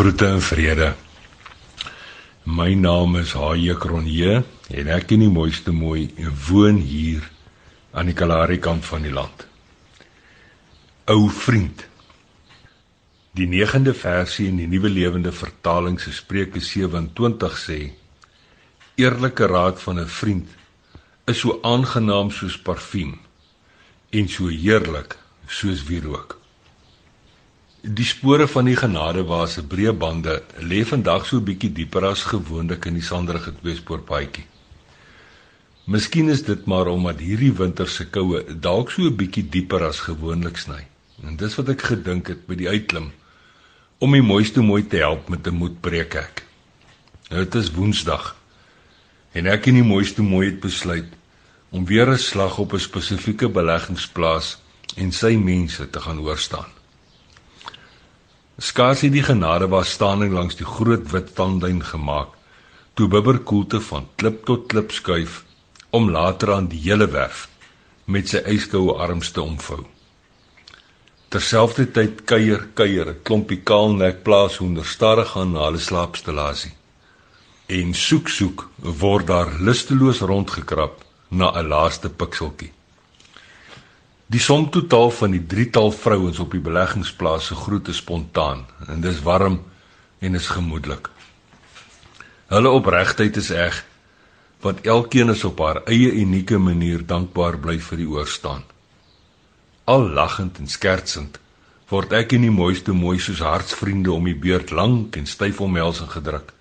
Groete en vrede. My naam is Haie Kronje en ek in die mooiste mooi woon hier aan die Kalahari kant van die land. Ou vriend. Die 9de versie in die Nuwe Lewende Vertaling se Spreuke 27 sê: Eerlike raad van 'n vriend is so aangenaam soos parfuum en so heerlik soos wierook. Die spore van die genade waar se breë bande lê vandag so bietjie dieper as gewoonlik in die sanderige tweespoorpaadjie. Miskien is dit maar omdat hierdie winter se koue dalk so 'n bietjie dieper as gewoonlik sny. En dis wat ek gedink het by die uitklim om die mooiste mooi te help met 'n moedbreek ek. Dit is Woensdag. En ek en die mooiste mooi het besluit om weer 'n slag op 'n spesifieke beleggingsplaas en sy mense te gaan oorstaan. Skaars het die genade was staan langs die groot wit tandlyn gemaak toe bibberkoelte van klip tot klip skuif om later aan die hele werf met sy yskoue arms te omvou. Terselfdertyd kuier kuier 'n klompie kaalnek plaashoender stadig aan na hulle slaapstallasie. En soek soek word daar lusteloos rondgekrap na 'n laaste pikseltjie. Die som totaal van die drietal vrouens op die beleggingsplaas se groete spontaan en dis warm en is gemoedelik. Hulle opregtheid is eg want elkeen is op haar eie unieke manier dankbaar bly vir die oorstaan. Al lagend en skertsend word ek in die mooiste mooi soos hartsvriende om die beurt lank en styf omhelsing gedruk.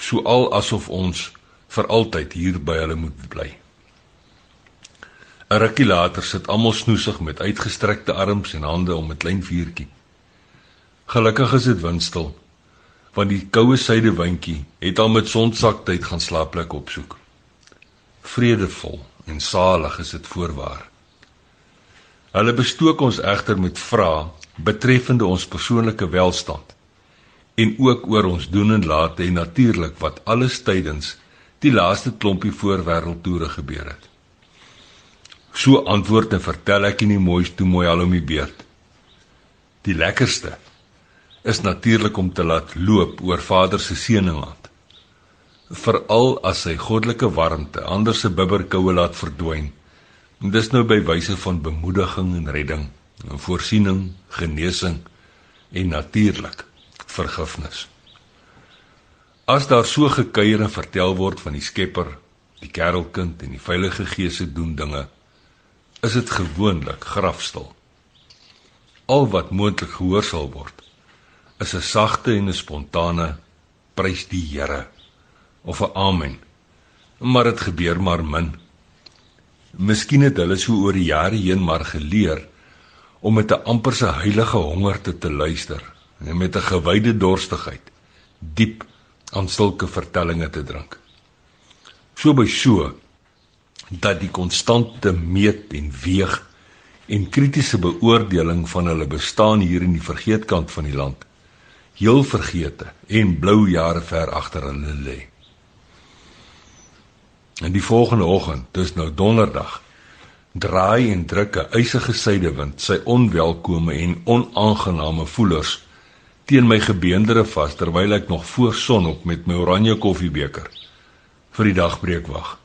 So al asof ons vir altyd hier by hulle moet bly. 'n Rukkie later sit almal snoesig met uitgestrekte arms en hande om 'n klein vuurtjie. Gelukkig is dit windstil, want die koue suidewindjie het al met sonsaktyd gaan slaapplek opsoek. Vredevol en salig is dit voorwaar. Hulle bestook ons egter met vrae betreffende ons persoonlike welstand en ook oor ons doen en late en natuurlik wat alles tydens die laaste klompie voorwêreldtoere gebeur het. So antwoord en vertel ek nie mooiste mooi al om die beurt. Die lekkerste is natuurlik om te laat loop oor Vader se seëningland. Veral as sy goddelike warmte ander se bibberkoue laat verdwyn. En dis nou by wyse van bemoediging en redding, en voorsiening, genesing en natuurlik vergifnis. As daar so gekuier en vertel word van die Skepper, die Kerelkind en die Heilige Gees se doen dinge, is dit gewoonlik grafstil. Al wat moontlik gehoor sal word is 'n sagte en 'n spontane prys die Here of 'n amen. Maar dit gebeur maar min. Miskien het hulle so oor die jare heen maar geleer om met 'n amper se heilige honger te, te luister en met 'n gewyde dorstigheid diep aan sulke vertellings te drink. So by so dat die konstante meet en weeg en kritiese beoordeling van hulle bestaan hier in die vergeetkant van die land heel vergete en blou jare ver agter hulle lê. En die volgende oggend, dis nou donderdag, draai en druk 'n ysige suidewind sy onwelkome en onaangename voelers teen my gebeendere vas terwyl ek nog voor sonop met my oranje koffiebeker vir die dagbreek wag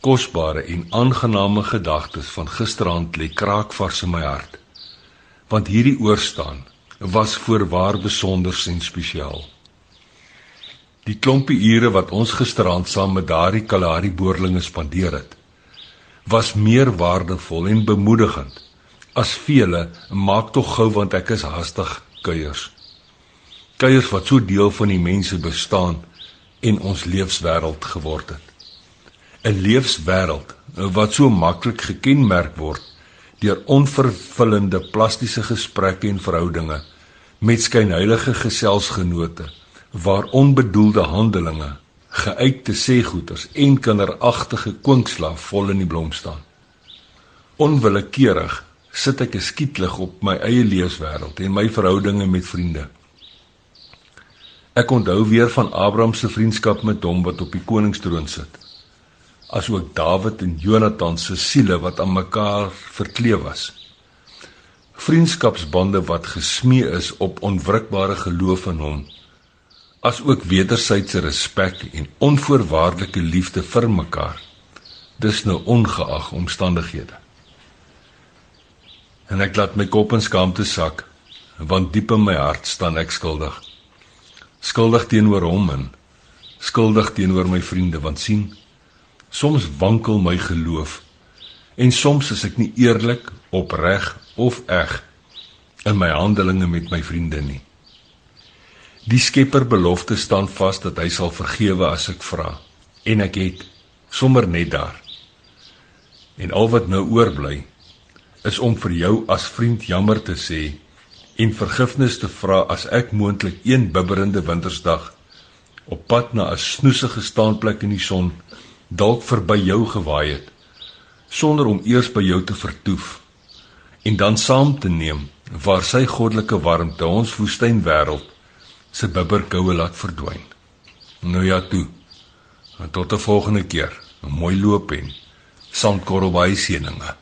kosbare en aangename gedagtes van gisteraand lê kraakvars in my hart. Want hierdie oorstaan was voorwaar besonder en spesiaal. Die klompie ure wat ons gisteraand saam met daardie Kalahari boerlinge spandeer het, was meer waardevol en bemoedigend as vele maak tog gou want ek is haastig kuiers. Kuiers wat so deel van die mense bestaan en ons lewenswêreld geword het. 'n leefswêreld wat so maklik gekenmerk word deur onvervullende plastiese gesprekke en verhoudinge met skynheilige geselsgenote waar onbedoelde handelinge geuite sêgoeders en kinderagtige kwinkslaaf vol in die blom staan. Onwillekeurig sit ek geskietlig op my eie leefswêreld en my verhoudinge met vriende. Ek onthou weer van Abraham se vriendskap met hom wat op die koningstroon sit asook Dawid en Jonathan se siele wat aan mekaar verkleef was. Vriendskapsbande wat gesmee is op onwrikbare geloof in hom, asook wederwysige respek en onvoorwaardelike liefde vir mekaar. Dis nou ongeag omstandighede. En ek laat my kop in skaamte sak, want diep in my hart staan ek skuldig. Skuldig teenoor hom en skuldig teenoor my vriende want sien soms wankel my geloof en soms is ek nie eerlik, opreg of eg in my handelinge met my vriende nie. Die Skepper belofte staan vas dat hy sal vergewe as ek vra en ek het sommer net daar. En al wat nou oorbly is om vir jou as vriend jammer te sê en vergifnis te vra as ek moontlik een bibberende wintersdag op pad na 'n snoesige staanplek in die son dalk verby jou gewaai het sonder om eers by jou te vertoef en dan saam te neem waar sy goddelike warmte ons woestyn wêreld se bibberkoue laat verdwyn. Nou ja toe. Tot 'n volgende keer. 'n Mooi loop en sandkorrel baie seëninge.